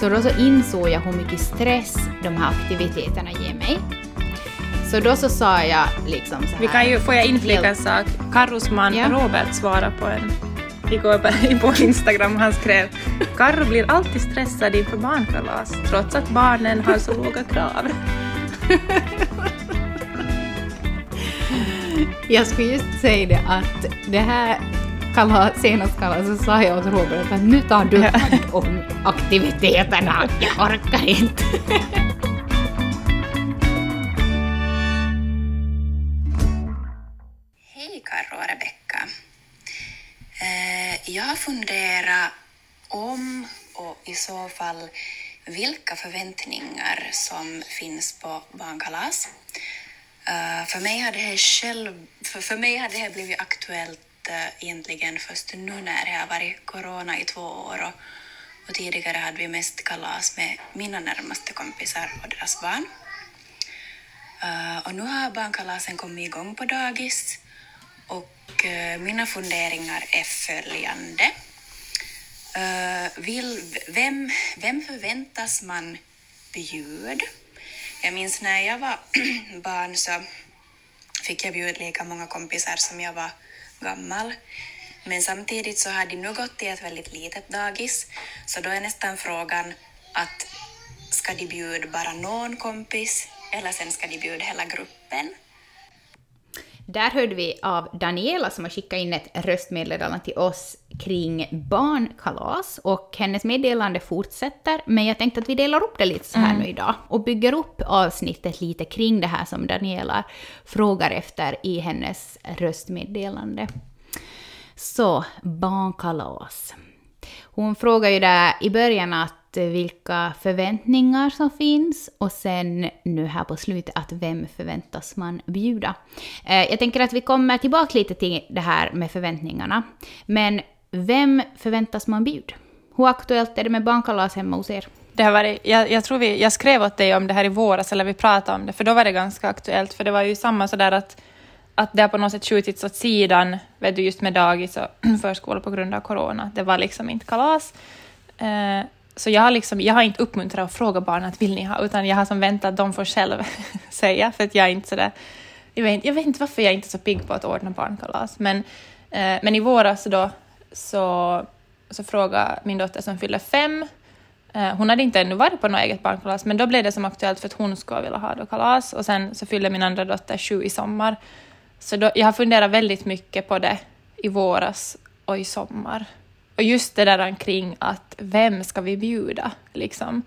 Så då så insåg jag hur mycket stress de här aktiviteterna ger mig. Så då så sa jag liksom så här. Vi kan ju, får jag inflika en sak? Carros man Ja. Robert svarade på en igår på, Instagram han skrev Carro blir alltid stressad inför barnkalas trots att barnen har så låga krav. Jag skulle just säga det att det här kalas, senast kalaset så sa jag åt Robert att nu tar du hand om aktiviteterna, jag orkar inte. Hej Karro och Rebecka. Eh, jag har funderat om och i så fall vilka förväntningar som finns på barnkalas. Eh, för, mig hade det själv, för, för mig hade det blivit aktuellt att eh, egentligen först nu när det har varit corona i två år och, och tidigare hade vi mest kalas med mina närmaste kompisar och deras barn. Uh, och nu har barnkalasen kommit igång på dagis och uh, mina funderingar är följande. Uh, vill, vem, vem förväntas man bjuda? Jag minns när jag var barn så fick jag bjuda lika många kompisar som jag var gammal. Men samtidigt så har de nu gått till ett väldigt litet dagis, så då är nästan frågan att ska de bjuda bara någon kompis eller sen ska de bjuda hela gruppen? Där hörde vi av Daniela som har skickat in ett röstmeddelande till oss kring barnkalas och hennes meddelande fortsätter, men jag tänkte att vi delar upp det lite så här nu idag och bygger upp avsnittet lite kring det här som Daniela frågar efter i hennes röstmeddelande. Så, barnkalas. Hon frågar ju där i början att vilka förväntningar som finns och sen nu här på slutet att vem förväntas man bjuda. Eh, jag tänker att vi kommer tillbaka lite till det här med förväntningarna. Men vem förväntas man bjuda? Hur aktuellt är det med barnkalas hemma hos er? Det har varit, jag, jag tror vi, jag skrev åt dig om det här i våras, eller vi pratade om det, för då var det ganska aktuellt, för det var ju samma sådär att, att det har på något sätt skjutits åt sidan, vet du, just med dagis och förskola på grund av corona. Det var liksom inte kalas. Eh, så jag har, liksom, jag har inte uppmuntrat att fråga barnen att vill ni ha, utan jag har som väntat att de får själv säga, för att jag är inte sådär, jag vet, inte- jag vet inte varför jag är inte är så pigg på att ordna barnkalas, men, eh, men i våras då så, så frågade min dotter som fyller fem, Eh, Hon hade inte ännu varit på något eget barnkalas, men då blev det som aktuellt för att hon skulle vilja ha då kalas. Och sen så fyllde min andra dotter sju i sommar. Så då, jag har funderat väldigt mycket på det i våras och i sommar. Och just det där kring att vem ska vi bjuda? Liksom.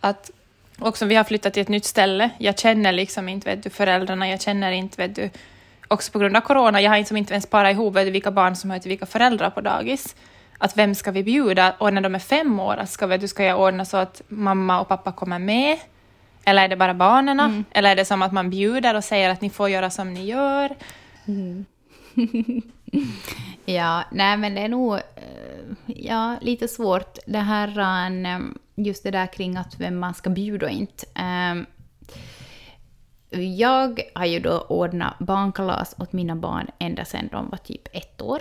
Att också vi har flyttat till ett nytt ställe. Jag känner liksom inte vet du, föräldrarna, jag känner inte vet du, också på grund av corona, jag har liksom inte ens parat ihop vet du, vilka barn som hör till vilka föräldrar på dagis att vem ska vi bjuda? Och när de är fem år, ska, vet du, ska jag ordna så att mamma och pappa kommer med? Eller är det bara barnen? Eller är det som att man bjuder och säger att ni får göra som ni gör? Ja, nej men det är nog eh, ja, lite svårt det här eh, just det där kring att vem man ska bjuda och inte. Ehm, jag har ju då ordnat barnkalas åt mina barn ända sedan de var typ ett år,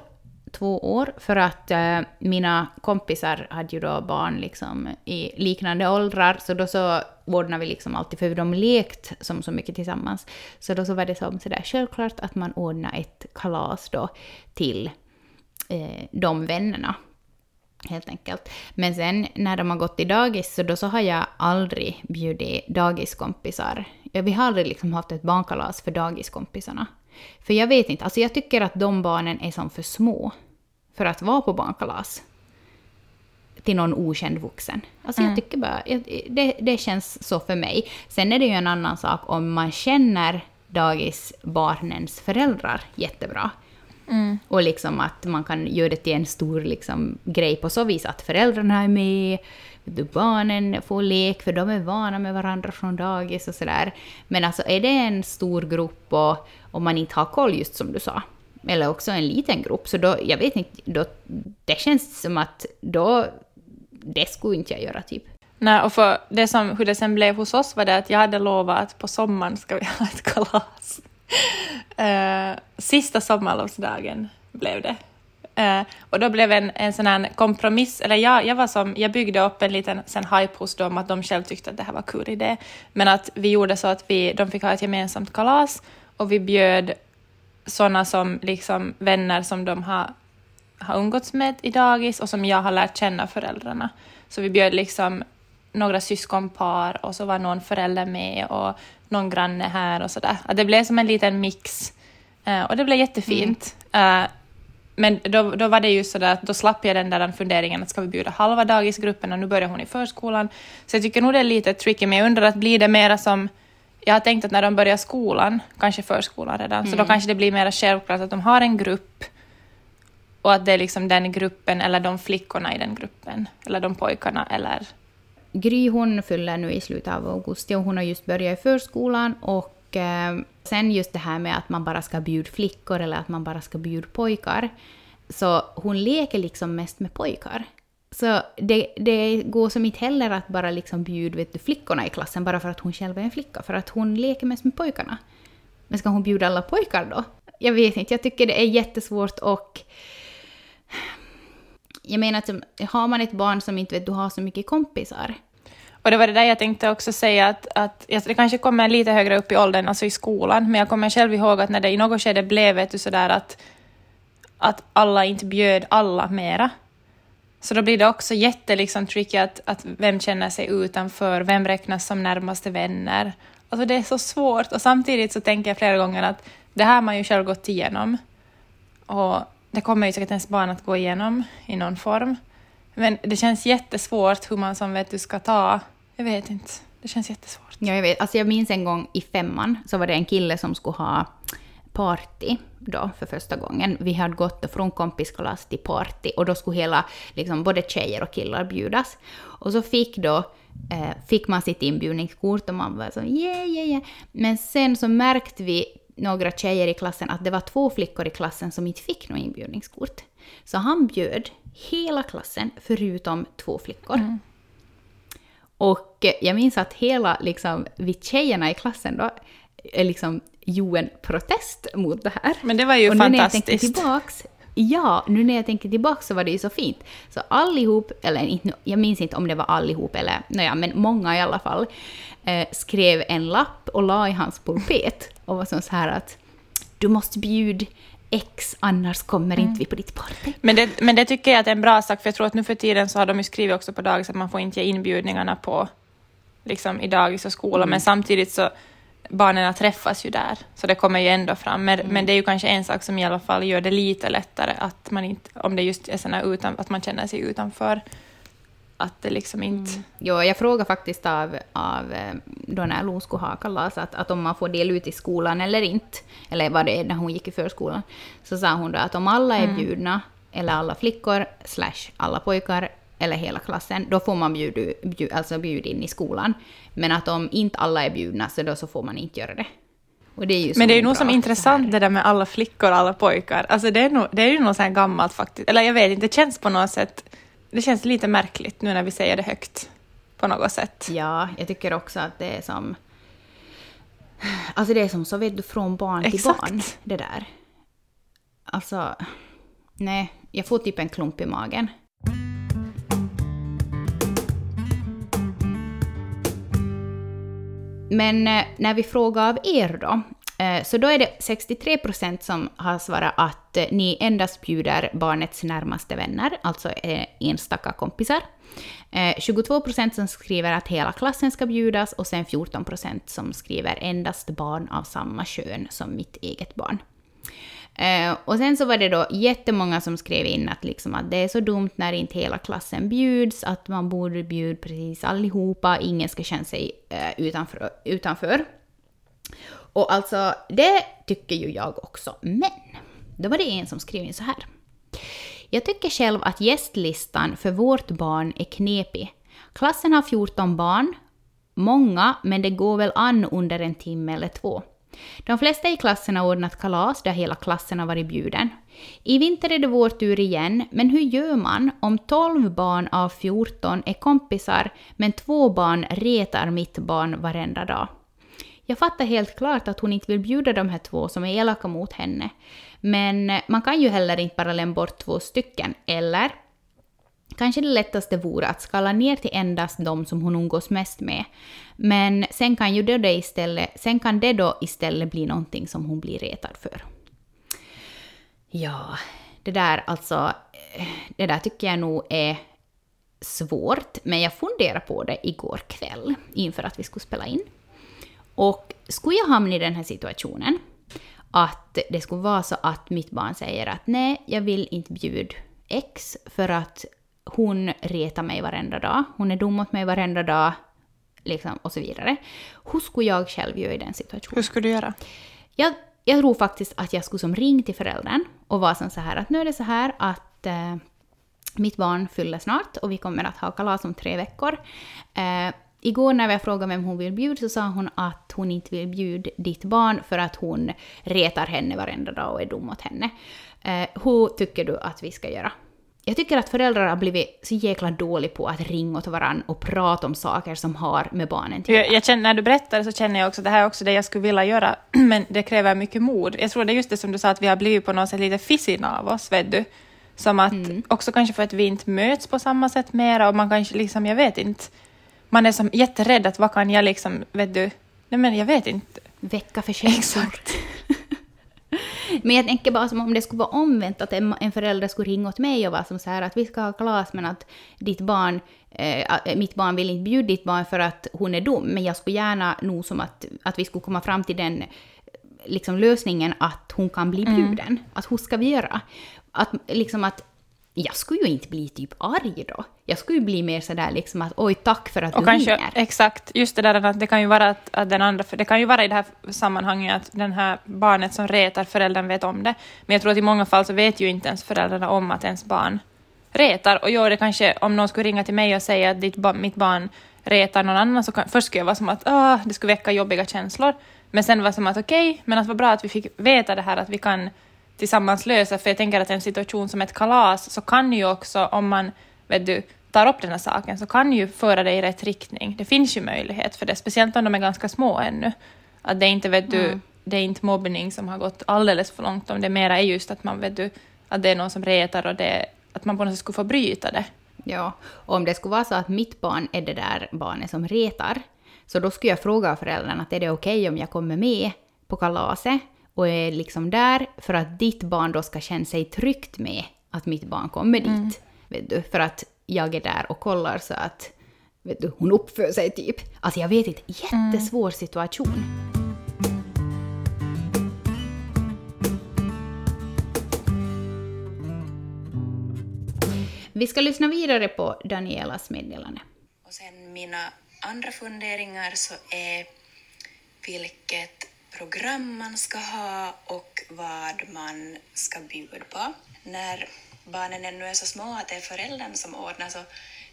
två år, för att eh, mina kompisar hade ju då barn liksom i liknande åldrar, så då så ordnade vi liksom alltid, för de lekt som så mycket tillsammans, så då så var det som sådär självklart att man ordnade ett kalas då till eh, de vännerna helt enkelt. Men sen när de har gått i dagis så då så har jag aldrig bjudit dagiskompisar. Ja, Vi har aldrig liksom haft ett barnkalas för dagiskompisarna. För jag vet inte, alltså jag tycker att de barnen är som för små för att vara på barnkalas till någon okänd vuxen. Alltså jag tycker bara, det, det känns så för mig. Sen är det ju en annan sak om man känner dagisbarnens föräldrar jättebra. Och liksom att man kan göra det till en stor liksom, grej på så vis att föräldrarna är med, du, barnen får lek för de är vana med varandra från dagis och sådär. Men alltså är det en stor grupp och om man inte har koll just som du sa, eller också en liten grupp, så då, jag vet inte, då, det känns som att då, det skulle inte jag göra typ. Nej, och för det som, hur det sen blev hos oss var det att jag hade lovat att på sommaren ska vi ha ett kalas. uh, sista sommarlovsdagen blev det. Uh, och då blev en, en sån här kompromiss, eller jag, jag, var som, jag byggde upp en liten sen hype hos dem att de själv tyckte att det här var kul idé. Men att vi gjorde så att vi, de fick ha ett gemensamt kalas och vi bjöd sådana som liksom vänner som de har, har umgåtts med i dagis och som jag har lärt känna föräldrarna. Så vi bjöd liksom några syskonpar och så var någon förälder med och någon granne här och sådär. Det blev som en liten mix uh, och det blev jättefint. Mm. Uh, men då, då var det ju sådär att då slapp jag den där funderingen att ska vi bjuda halva dagisgruppen och nu börjar hon i förskolan. Så jag tycker nog det är lite tricky, men jag undrar att blir det mera som jag har tänkt att när de börjar skolan, kanske förskolan redan, mm. så då mm. kanske det blir mer självklart att de har en grupp och att det är liksom den gruppen eller de flickorna i den gruppen, eller de pojkarna eller... Gry hon fyller nu i slutet av augusti och hon har just börjat i förskolan och eh, sen just det här med att man bara ska bjuda flickor eller att man bara ska bjuda pojkar. Så hon leker liksom mest med pojkar. Så det, det går som inte heller att bara liksom bjuda vet du, flickorna i klassen bara för att hon själv är en flicka, för att hon leker mest med pojkarna. Men ska hon bjuda alla pojkar då? Jag vet inte, jag tycker det är jättesvårt och... Jag menar att har man ett barn som inte vet du har så mycket kompisar, och det var det där jag tänkte också säga att, att det kanske kommer lite högre upp i åldern, alltså i skolan, men jag kommer själv ihåg att när det i något skede blev vet du, sådär att, att alla inte bjöd alla mera, så då blir det också jätte liksom, tricky att, att vem känner sig utanför, vem räknas som närmaste vänner. Alltså det är så svårt och samtidigt så tänker jag flera gånger att det här har man ju själv gått igenom och det kommer ju säkert ens barn att gå igenom i någon form. Men det känns jättesvårt hur man som vet du ska ta, jag vet inte, det känns jättesvårt. Ja, jag vet. Alltså jag minns en gång i femman så var det en kille som skulle ha party då för första gången. Vi hade gått från kompiskalas till party och då skulle hela, liksom, både tjejer och killar bjudas. Och så fick då eh, fick man sitt inbjudningskort och man var så yeah, yeah, yeah. Men sen så märkte vi några tjejer i klassen att det var två flickor i klassen som inte fick något inbjudningskort. Så han bjöd hela klassen förutom två flickor. Mm. Och jag minns att hela, liksom, vi tjejerna i klassen då, liksom jo en protest mot det här. Men det var ju och fantastiskt. Nu när jag tillbaks, ja, nu när jag tänker tillbaka så var det ju så fint. Så allihop, eller inte, jag minns inte om det var allihop eller, naja, men många i alla fall, eh, skrev en lapp och la i hans pulpet och var så här att du måste bjuda X, annars kommer mm. inte vi på ditt party. Men det, men det tycker jag är en bra sak, för jag tror att nu för tiden så har de ju skrivit också på dagis att man får inte ge inbjudningarna på liksom i dagis och skola, mm. men samtidigt så barnen träffas ju där, så det kommer ju ändå fram. Men, mm. men, det är ju kanske en sak som i alla fall gör det lite lättare, att man inte, om det just är såna utan, att man känner sig utanför, att det liksom inte... Mm. Jo, jag frågade faktiskt av, av eh, då när Lo skulle ha kalas, att, att om man får dela ut i skolan eller inte, eller vad det är när hon gick i förskolan, så sa hon då att om alla är mm. bjudna, eller alla flickor, slash alla pojkar, eller hela klassen, då får man bjuda, bjud, alltså bjuda in i skolan. Men att om inte alla är bjudna, så då så får man inte göra det. Det Men det är ju nog som intressant det där med alla flickor och alla pojkar. Alltså det är, nog, det är ju något så här gammalt faktiskt. Eller jag vet inte, det känns på något sätt... Det känns lite märkligt nu när vi säger det högt. På något sätt. Ja, jag tycker också att det är som... Alltså det är som så vet du från barn till Exakt. barn. Det där. Alltså... Nej, jag får typ en klump i magen. Men eh, när vi frågar av er då, eh, så då är det 63 procent som har svarat att eh, ni endast bjuder barnets närmaste vänner, alltså enstaka kompisar. 22 procent som skriver att hela klassen ska bjudas och sen 14 procent som skriver endast barn av samma kön som mitt eget barn. Eh, och sen så var det då jättemånga som skrev in att, liksom att det är så dumt när inte hela klassen bjuds, att man borde bjuda precis allihopa, ingen ska känna sig eh, utanför, utanför. Och alltså, det tycker ju jag också. Men, då var det en som skrev in så här. Jag tycker själv att gästlistan för vårt barn är knepig. Klassen har 14 barn, många, men det går väl an under en timme eller två. De flesta i klassen har ordnat kalas där hela klassen har varit bjuden. I vinter är det vår tur igen, men hur gör man om 12 barn av 14 är kompisar men två barn retar mitt barn varenda dag? Jag fattar helt klart att hon inte vill bjuda de här två som är elaka mot henne. Men man kan ju heller inte bara lämna bort två stycken, eller? Kanske det lättaste vore att skala ner till endast de som hon umgås mest med. Men sen kan, ju det istället, sen kan det då istället bli någonting som hon blir retad för. Ja, det där alltså, eh, det där tycker jag nog är svårt, men jag funderade på det igår kväll inför att vi skulle spela in. Och skulle jag hamna i den här situationen, att det skulle vara så att mitt barn säger att nej, jag vill inte bjuda X för att hon retar mig varenda dag, hon är dum mot mig varenda dag, liksom, och så vidare. Hur skulle jag själv göra i den situationen? Hur skulle du göra? Jag, jag tror faktiskt att jag skulle som ring till föräldern och vara som så här att nu är det så här att eh, mitt barn fyller snart och vi kommer att ha kalas om tre veckor. Eh, igår när jag frågade vem hon vill bjuda så sa hon att hon inte vill bjuda ditt barn för att hon retar henne varenda dag och är dum mot henne. Eh, hur tycker du att vi ska göra? Jag tycker att föräldrar har blivit så jäkla dåliga på att ringa åt varandra och prata om saker som har med barnen till jag, jag känner, När du berättar så känner jag också att det här är också det jag skulle vilja göra, men det kräver mycket mod. Jag tror det är just det som du sa, att vi har blivit på något sätt lite fissina av oss, vet du. Som att, mm. också kanske för att vi inte möts på samma sätt mera och man kanske liksom, jag vet inte, man är som jätterädd att vad kan jag liksom, vet du, nej men jag vet inte. Väcka för känslor. Men jag tänker bara som om det skulle vara omvänt, att en, förälder skulle ringa åt mig och vara som så här att vi ska ha kalas men att ditt barn, eh, mitt barn vill inte bjuda ditt barn för att hon är dum, men jag skulle gärna nog som att, att vi skulle komma fram till den liksom lösningen att hon kan bli mm. bjuden. Mm. Att hur ska vi göra? Att, liksom att jag skulle ju inte bli typ arg då. Jag skulle ju bli mer sådär liksom att oj tack för att och du kanske, ringer. Exakt, just det där att det kan ju vara att, att, den andra, för det kan ju vara i det här sammanhanget att den här barnet som retar föräldern vet om det. Men jag tror att i många fall så vet ju inte ens föräldrarna om att ens barn retar. Och gör det kanske, om någon skulle ringa till mig och säga att ditt, mitt barn retar någon annan så kan, först skulle jag vara som att ah, det skulle väcka jobbiga känslor. Men sen var det som att okej, okay, men att vad bra att vi fick veta det här att vi kan tillsammans lösa, för jag tänker att en situation som ett kalas så kan ju också, om man vet du, tar upp den här saken, så kan ju föra det i rätt riktning. Det finns ju möjlighet för det, speciellt om de är ganska små ännu. Att det inte, vet du, mm. det är inte mobbning som har gått alldeles för långt, om det mera är just att man vet du, att det är någon som retar och det, att man på något sätt skulle få bryta det. Ja, och om det skulle vara så att mitt barn är det där barnet som retar, så då skulle jag fråga föräldrarna att är det okej okay om jag kommer med på kalaset? Och är liksom där för att ditt barn då ska känna sig tryggt med att mitt barn kommer dit. Mm. Vet du, för att jag är där och kollar så att vet du, hon uppför sig typ. Alltså jag vet inte, jättesvår mm. situation. Vi ska lyssna vidare på Danielas meddelande. Och sen mina andra funderingar så är vilket program man ska ha och vad man ska bjuda på. När barnen ännu är så små att det är föräldern som ordnar så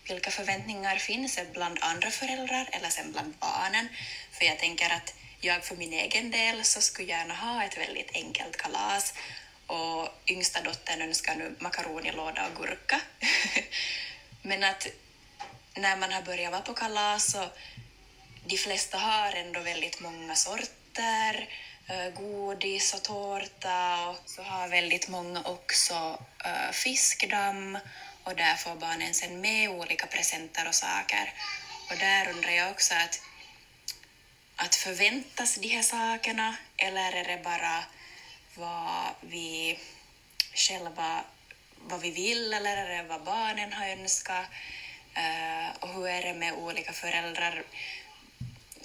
vilka förväntningar finns det bland andra föräldrar eller sen bland barnen? För jag tänker att jag för min egen del så skulle gärna ha ett väldigt enkelt kalas och yngsta dottern önskar nu makaronilåda och gurka. Men att när man har börjat vara på kalas så de flesta har ändå väldigt många sorter nötter, eh, godis och tårta och så har väldigt många också eh, fiskdamm och där får barnen sen med olika presenter och saker. Och där undrar jag också att, att förväntas de här sakerna eller är det bara vad vi själva vad vi vill eller är det vad barnen har önskat? Eh, och hur är det med olika föräldrar?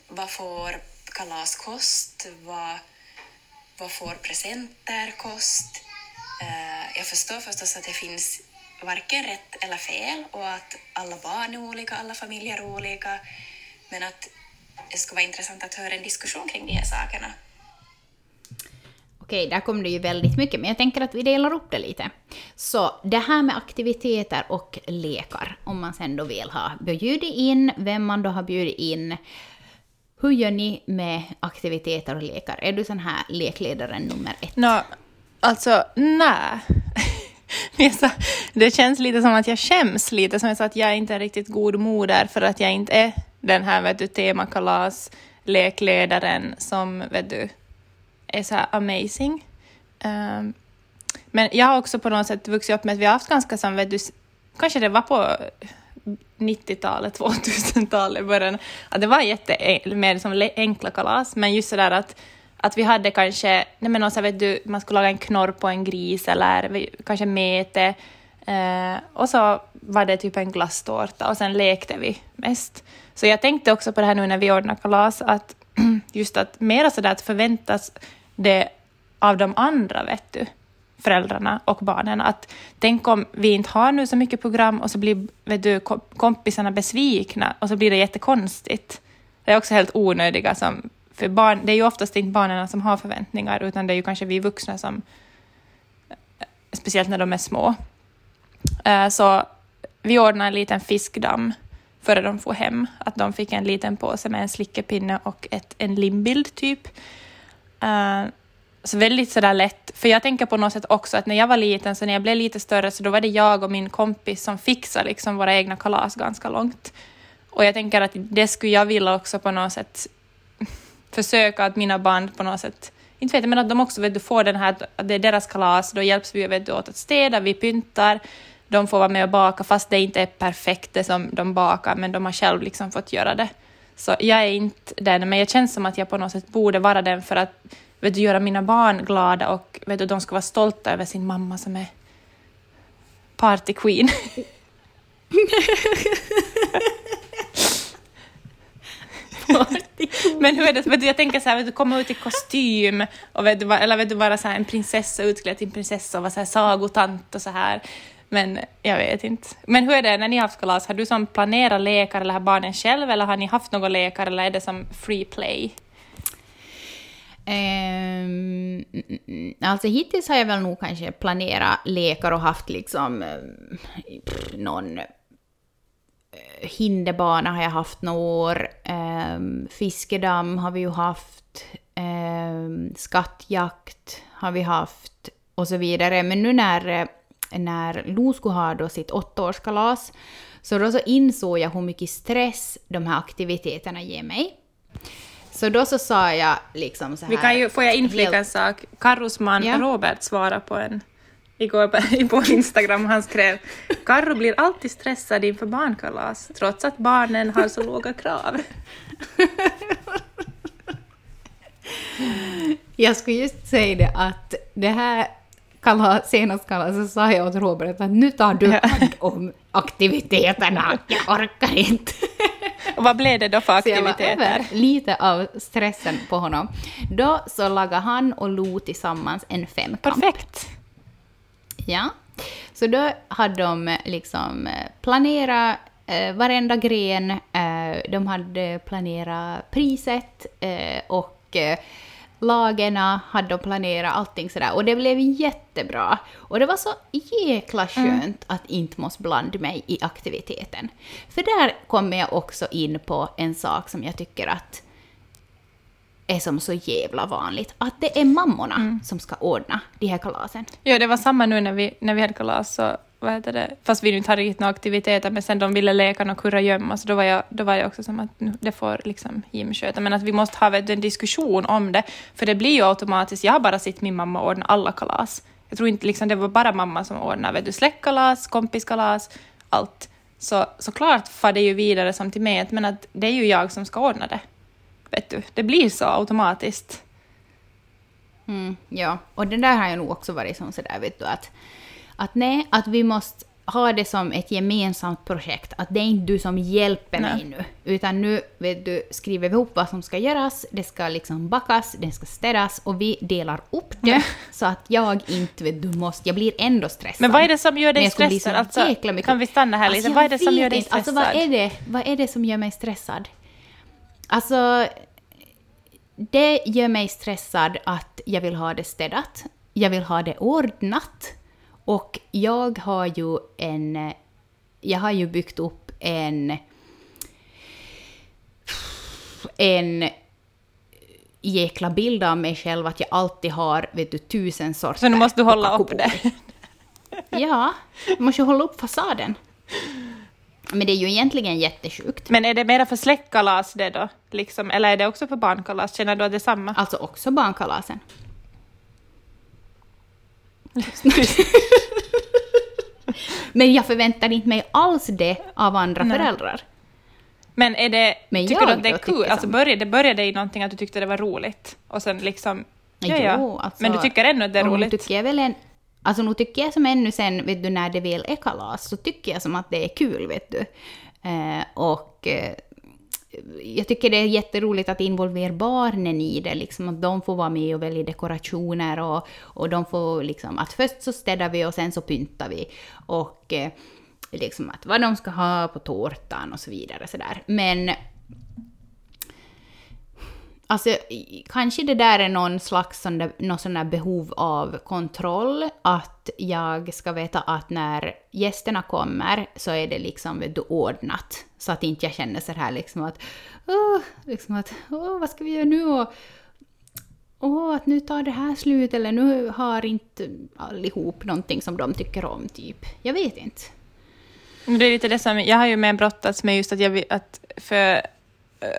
Vad får kalaskost, vad, vad får presenter kost? Eh, jag förstår förstås att det finns varken rätt eller fel och att alla barn är olika, alla familjer är olika, men att det skulle vara intressant att höra en diskussion kring de här sakerna. Okej, där kom det ju väldigt mycket, men jag tänker att vi delar upp det lite. Så det här med aktiviteter och lekar, om man sen då vill ha bjudit in, vem man då har bjudit in, hur gör ni med aktiviteter och lekar? Är du sån här lekledaren nummer ett? No, alltså, nej. det känns lite som att jag skäms lite, som jag sa att jag är inte en riktigt god moder för att jag inte är den här vet du, temakalas lekledaren som, vet du, är så här amazing. Um, men jag har också på något sätt vuxit upp med att vi har haft ganska som, vet du, kanske det var på 90-talet, 2000-talet, början, att det var jätte, mer som enkla kalas, men just sådär att, att vi hade kanske, nej men också, vet du, man skulle laga en knorr på en gris eller kanske mete, eh, och så var det typ en glasstårta och sen lekte vi mest. Så jag tänkte också på det här nu när vi ordnar kalas, att just att mera sådär att förväntas det av de andra, vet du, föräldrarna och barnen. Att tänk om vi inte har nu så mycket program och så blir vet du, kompisarna besvikna och så blir det jättekonstigt. Det är också helt onödiga som, för barn, det är ju oftast inte barnen som har förväntningar utan det är ju kanske vi vuxna som, speciellt när de är små. Eh, så vi ordnade en liten fiskdamm före de får hem, att de fick en liten påse med en slickepinne och ett, en limbild typ. Eh, så väldigt sådär lätt, för jag tänker på något sätt också att när jag var liten, så när jag blev lite större, så då var det jag och min kompis som fixade liksom våra egna kalas ganska långt. Och jag tänker att det skulle jag vilja också på något sätt försöka att mina barn på något sätt, inte vet jag, men att de också vet du, får den här, att det är deras kalas, då hjälps vi vet du, åt att städa, vi pyntar, de får vara med och baka, fast det inte är perfekt det som de bakar, men de har själv liksom fått göra det. Så jag är inte den, men jag känns som att jag på något sätt borde vara den för att vet du, göra mina barn glada och vet du, de ska vara stolta över sin mamma som är party queen. Men hur är det, vet du, jag tänker så här, vet du, komma ut i kostym, och vet du, eller vet du, vara så här, en prinsessa utklädd till en prinsessa och vara så här sagotant och så här. Men jag vet inte. Men hur är det när ni har haft kalas? Har du som planerat lekar eller har barnen själv eller har ni haft några lekar eller är det som free play? Um, alltså hittills har jag väl nog kanske planerat lekar och haft liksom um, någon eh, hinderbana har jag haft några år, um, fiskedamm har vi ju haft, um, skattjakt har vi haft och så vidare. Men nu när, eh, när Lo skulle ha då sitt åttaårskalas så då så insåg jag hur mycket stress de här aktiviteterna ger mig. Så då så sa jag liksom så här... Vi kan ju, får jag inflika en sak? Karros man ja. Robert svarade på en igår på, på Instagram. Han skrev Karro blir alltid stressad inför barnkalas trots att barnen har så låga krav. Jag skulle just säga det att det här kalas, senast kalaset sa jag åt Robert att nu tar du hand om aktiviteterna, jag orkar inte. Och vad blev det då för aktiviteter? Så lite av stressen på honom. Då så lagade han och Lo tillsammans en femkamp. Perfekt! Ja. Så då hade de liksom planerat eh, varenda gren, eh, de hade planerat priset eh, och lagerna hade de planerat allting sådär och det blev jättebra. Och det var så jäkla mm. skönt mm. att inte måste blanda mig i aktiviteten. För där kommer jag också in på en sak som jag tycker att är som så jävla vanligt, att det är mammorna mm. som ska ordna de här kalasen. Ja, det var samma nu när vi, när vi hade kalas, så vad heter det, fast vi inte hade riktigt några aktiviteter, men sen de ville leka och kurragömma, så då var, jag, då var jag också som att nu, det får liksom Jim sköta, men att vi måste ha en diskussion om det, för det blir ju automatiskt, jag har bara sett min mamma ordna alla kalas. Jag tror inte liksom det var bara mamma som ordnade, vet du, släktkalas, kompiskalas, allt. Så såklart far det ju vidare som till mig, men att det är ju jag som ska ordna det. Vet du, det blir så automatiskt. Mm, ja, och det där har jag nog också varit som sådär, vet du, att att nej, att vi måste ha det som ett gemensamt projekt. Att det är inte du som hjälper nej. mig nu. Utan nu vet du, skriver vi ihop vad som ska göras, det ska liksom bakas, det ska städas och vi delar upp det. så att jag inte vet du måste, jag blir ändå stressad. Men vad är det som gör dig stressad? Alltså, kan vi stanna här lite? Alltså, vad är det som gör dig stressad? Alltså, vad, är det, vad är det som gör mig stressad? Alltså, det gör mig stressad att jag vill ha det städat. Jag vill ha det ordnat. Och jag har ju en... Jag har ju byggt upp en... En jäkla bild av mig själv att jag alltid har vet du, tusen sorter Så nu måste du hålla upp det? ja, jag måste hålla upp fasaden. Men det är ju egentligen jättesjukt. Men är det mera för släktkalas det då? Liksom, eller är det också för barnkalas? Känner du att det är samma? Alltså också barnkalasen. Men jag förväntar inte mig alls det av andra Nej. föräldrar. Men är det, Men tycker jag du att det är kul? tycker Alltså började, det började i någonting att du tyckte det var roligt? Och sen liksom... Ja, ja. Jo, alltså- Men du tycker ändå att det är roligt? Tycker jag väl en, alltså nu tycker jag som ännu sen, vet du, när det väl är kalas, så tycker jag som att det är kul, vet du. Eh, och eh, jag tycker det är jätteroligt att involvera barnen i det, liksom att de får vara med och välja dekorationer och, och de får liksom att först så städar vi och sen så pyntar vi. Och eh, liksom att vad de ska ha på tårtan och så vidare sådär. Men Alltså, kanske det där är någon slags sån där, någon sån där behov av kontroll, att jag ska veta att när gästerna kommer så är det liksom vet du, ordnat. Så att inte jag känner så här liksom att, åh, liksom att oh, vad ska vi göra nu? Och, åh, att nu tar det här slut, eller nu har inte allihop någonting som de tycker om, typ. Jag vet inte. Det är lite det som, jag har ju med brottats med just att jag att för Eh,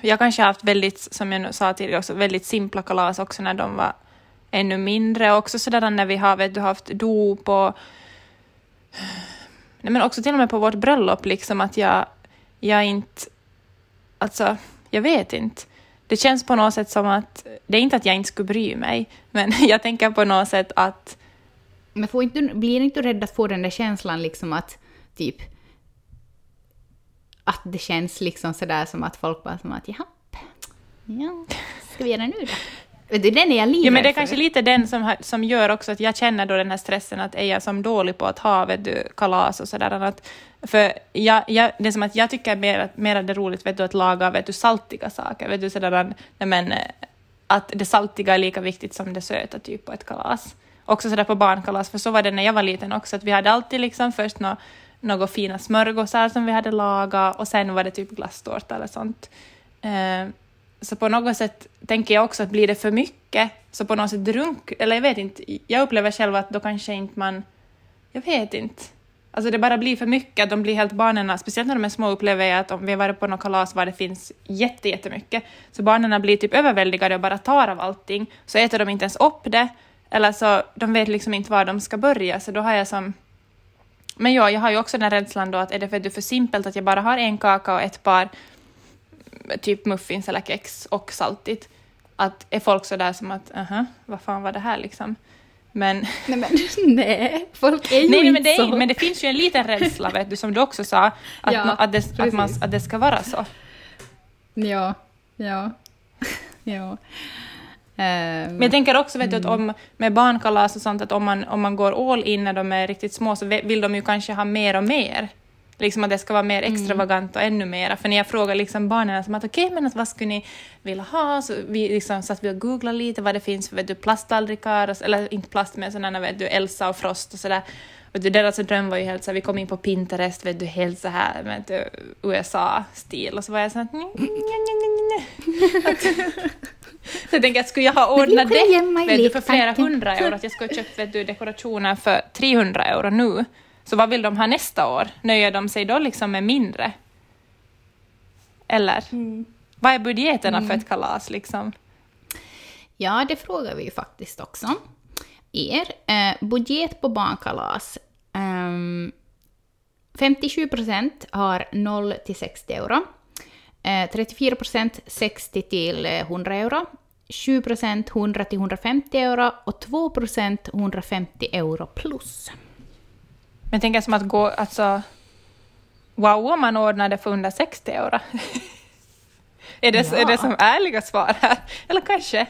jag kanske har haft väldigt, som jag sa tidigare också, väldigt simpla kalas också när de var ännu mindre. Och också sådär när vi har vet du, haft dop och Nej, men också till och med på vårt bröllop, liksom att jag, jag inte... Alltså, jag vet inte. Det känns på något sätt som att... Det är inte att jag inte skulle bry mig, men jag tänker på något sätt att... Men får inte, blir inte du rädd att få den där känslan liksom att typ att det känns liksom sådär som att folk bara som att japp, ja, ska vi göra nu då? Vet du, den är jag livrädd Ja, men det är för. kanske lite den som, som gör också att jag känner då den här stressen att är jag som dålig på att ha vet du, kalas och sådär. Att, för jag, jag, det är som att jag tycker mer, mer det är roligt vet du, att laga vet du, saltiga saker. Vet du, sådär, att- nej, men, eh, att det saltiga är lika viktigt som det söta typ på ett kalas. Också sådär på barnkalas, för så var det när jag var liten också, att vi hade alltid liksom först nå, några fina smörgåsar som vi hade lagat och sen var det typ glasstårta eller sånt. Eh, så på något sätt tänker jag också att blir det för mycket, så på något sätt drunk... Eller jag vet inte, jag upplever själv att då kanske inte man... Jag vet inte. Alltså det bara blir för mycket, att de blir helt barnen, speciellt när de är små upplever jag att om vi har varit på något kalas var det finns jätte, jättemycket, så barnen blir typ överväldigade och bara tar av allting, så äter de inte ens upp det, eller så de vet liksom inte var de ska börja, så då har jag som... Men ja, jag har ju också den här rädslan då att är det för att det är för simpelt att jag bara har en kaka och ett par typ muffins eller kex och saltigt, att är folk så där som att aha, vad fan var det här liksom? Men, Nej, men nej, folk är ju nej, nej, inte men, det så. är, men det finns ju en liten rädsla, vet du, som du också sa, att, Ja, att, det, att, man, att det ska vara så. Ja, ja, ja. Ehm, Men jag tänker också vet du, att om, med barnkalas och sånt, att om man, om man går all in när de är riktigt små så vill de ju kanske ha mer och mer. Liksom att det ska vara mer Mm. extravagant och ännu mera. För när jag frågar liksom barnen som att okej, men att vad skulle ni vilja ha? Så vi liksom satt vi och googlade lite vad det finns för vet du, plasttallrikar, och eller inte plast men sådana vet du, Elsa och Frost och sådär. Vet du, deras dröm var ju helt så här, vi kom in på Pinterest, vet du, helt så här med USA-stil och så var jag så här, "Nej, nej, nej, nej, nej." Att- Så jag tänker att skulle jag ha ordnat det vet du, för flera hundra euro, att jag skulle ha köpt vet du, dekorationer för 300 euro nu, så vad vill de ha nästa år? Nöjer de sig då liksom med mindre? Eller? Vad är budgeterna för ett kalas liksom? Ja, det frågar vi ju faktiskt också er. Eh, budget på barnkalas. Ehm, 57 procent har 0 till 60 euro. Eh, 34 procent 60 till eh, 100 euro. 7 procent 100 till 150 euro och 2 procent 150 euro plus. Men tänker som att gå, alltså... Wow, om man ordnar det för under 60 euro. är, det, Ja. är det som ärliga svar här? Eller kanske?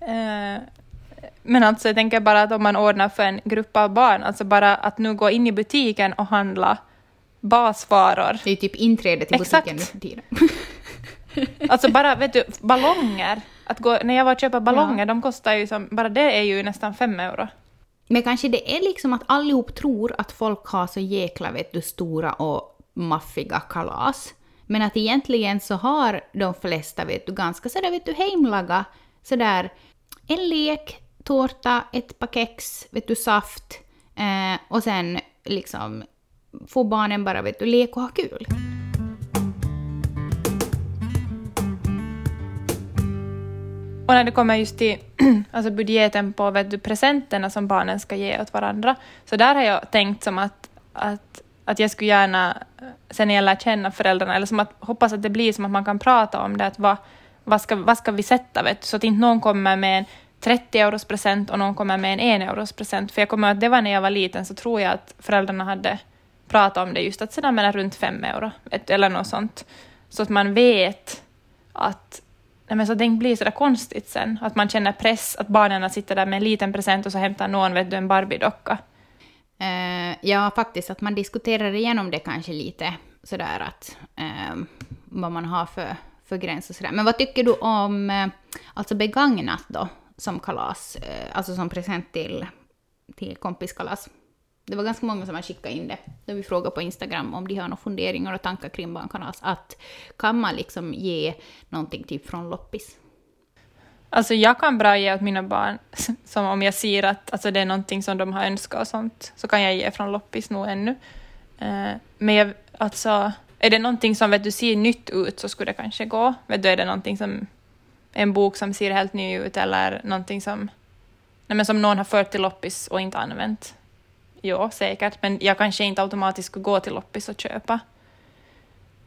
Eh, men alltså jag tänker bara att om man ordnar för en grupp av barn, alltså bara att nu gå in i butiken och handla basvaror. Det är ju typ inträde till Exakt. butiken tiden. Alltså bara, vet du, ballonger. Att gå, när jag var och köpa ballonger, de kostar ju som, bara det är ju nästan fem euro. Men kanske det är liksom att allihop tror att folk har så jäkla vet du, stora och maffiga kalas. Men att egentligen så har de flesta vet du, ganska sådär vet du, hemlaga sådär en lek, tårta, ett par kex, vet du, saft eh, och sen liksom får barnen bara vet du, leka och ha kul. Och när det kommer just till alltså budgeten på vet du, presenterna som barnen ska ge åt varandra, så där har jag tänkt som att, att, att jag skulle gärna, eh, sen när jag lär känna föräldrarna, eller som att hoppas att det blir som att man kan prata om det, att vad, vad, ska, vad ska vi sätta, vet du, så att inte någon kommer med en 30 euros present och någon kommer med en 1 euros present. För jag kommer att det var när jag var liten så tror jag att föräldrarna hade pratat om det just att sådär mellan runt 5 euro eller något sånt. Så att man vet att nej men så det blir sådär konstigt sen, att man känner press, att barnen sitter där med en liten present och så hämtar någon vet du, en Barbie-docka. Uh, ja, faktiskt att man diskuterar igenom det kanske lite sådär att uh, vad man har för, för gräns och sådär. Men vad tycker du om uh, alltså begagnat då? som kalas, alltså som present till, till kompiskalas. Det var ganska många som har skickat in det. Då vi frågade på Instagram om de har några funderingar och tankar kring barnkalas. Att kan man liksom ge någonting typ från loppis? Alltså jag kan bra ge åt mina barn, som om jag ser att alltså det är någonting som de har önskat och sånt, så kan jag ge från loppis nog ännu. Eh, men jag, alltså, är det någonting som vet du, ser nytt ut så skulle det kanske gå. Vet du, är det någonting som en bok som ser helt ny ut eller någonting som, nej men som någon har fört till loppis och inte använt. Ja, säkert, men jag kanske inte automatiskt skulle gå till loppis och köpa.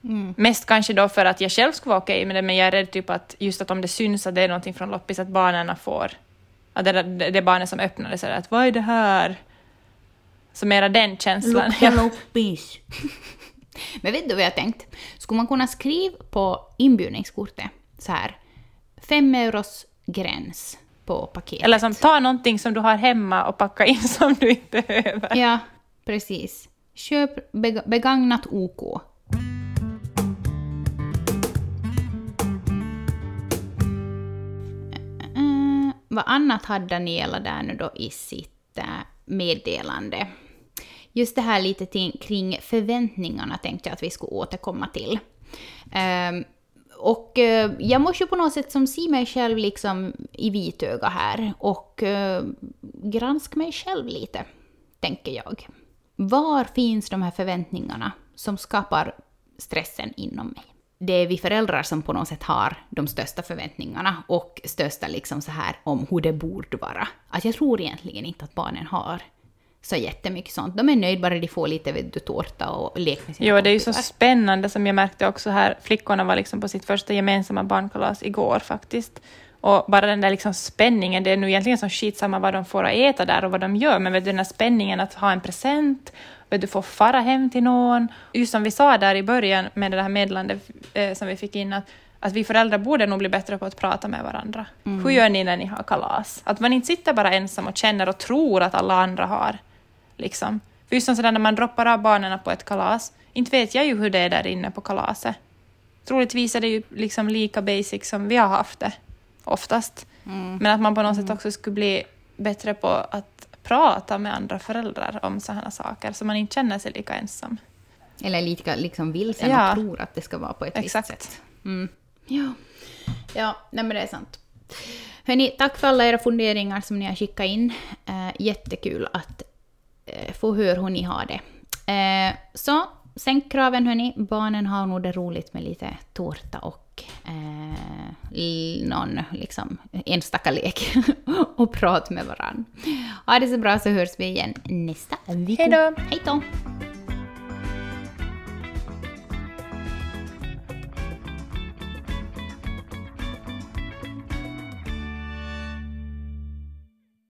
Mm. Mest kanske då för att jag själv skulle vara okej okay med det, men jag är rädd typ att just att om det syns att det är någonting från loppis, att barnen får, att det, det, det är barnen som öppnar det, så att vad är det här? Så mera den känslan. Lukta loppis. men vet du vad jag tänkt? Skulle man kunna skriva på inbjudningskortet så här, fem euros gräns på paketet. Eller som ta någonting som du har hemma och packa in som du inte behöver. Ja, precis. Köp begagnat OK. Uh, vad annat hade Daniela där nu då i sitt uh, meddelande? Just det här lite kring förväntningarna tänkte jag att vi skulle återkomma till. Um, och eh, jag måste ju på något sätt som se mig själv liksom i vitöga här och eh, granska mig själv lite, tänker jag. Var finns de här förväntningarna som skapar stressen inom mig? Det är vi föräldrar som på något sätt har de största förväntningarna och största liksom så här om hur det borde vara. Att jag tror egentligen inte att barnen har så jättemycket sånt. De är nöjda bara de får lite vet du, tårta och lek med sina Jo, det är ju så spännande som jag märkte också här. Flickorna var liksom på sitt första gemensamma barnkalas igår faktiskt. Och bara den där liksom spänningen, det är nu egentligen så skitsamma vad de får att äta där och vad de gör, men vet du, den här spänningen att ha en present, vet du, få fara hem till någon. Just som vi sa där i början med det här meddelandet eh, som vi fick in, att, att vi föräldrar borde nog bli bättre på att prata med varandra. Mm. Hur gör ni när ni har kalas? Att man inte sitter bara ensam och känner och tror att alla andra har Liksom. För just sådär när man droppar av barnen på ett kalas, inte vet jag ju hur det är där inne på kalaset. Troligtvis är det ju liksom lika basic som vi har haft det, oftast. Mm. Men att man på något sätt mm. också skulle bli bättre på att prata med andra föräldrar om sådana saker, så man inte känner sig lika ensam. Eller lika liksom vilsen ja. och tror att det ska vara på ett Exakt. visst sätt. Mm. Ja, ja nej men det är sant. Hörni, tack för alla era funderingar som ni har skickat in. Äh, jättekul att Eh, få höra hur ni har det. Eh, så sänk kraven hörni, barnen har nog det roligt med lite tårta och eh, någon liksom, enstaka lek och prat med varandra. Ha det så bra så hörs vi igen nästa vecka. Hej då!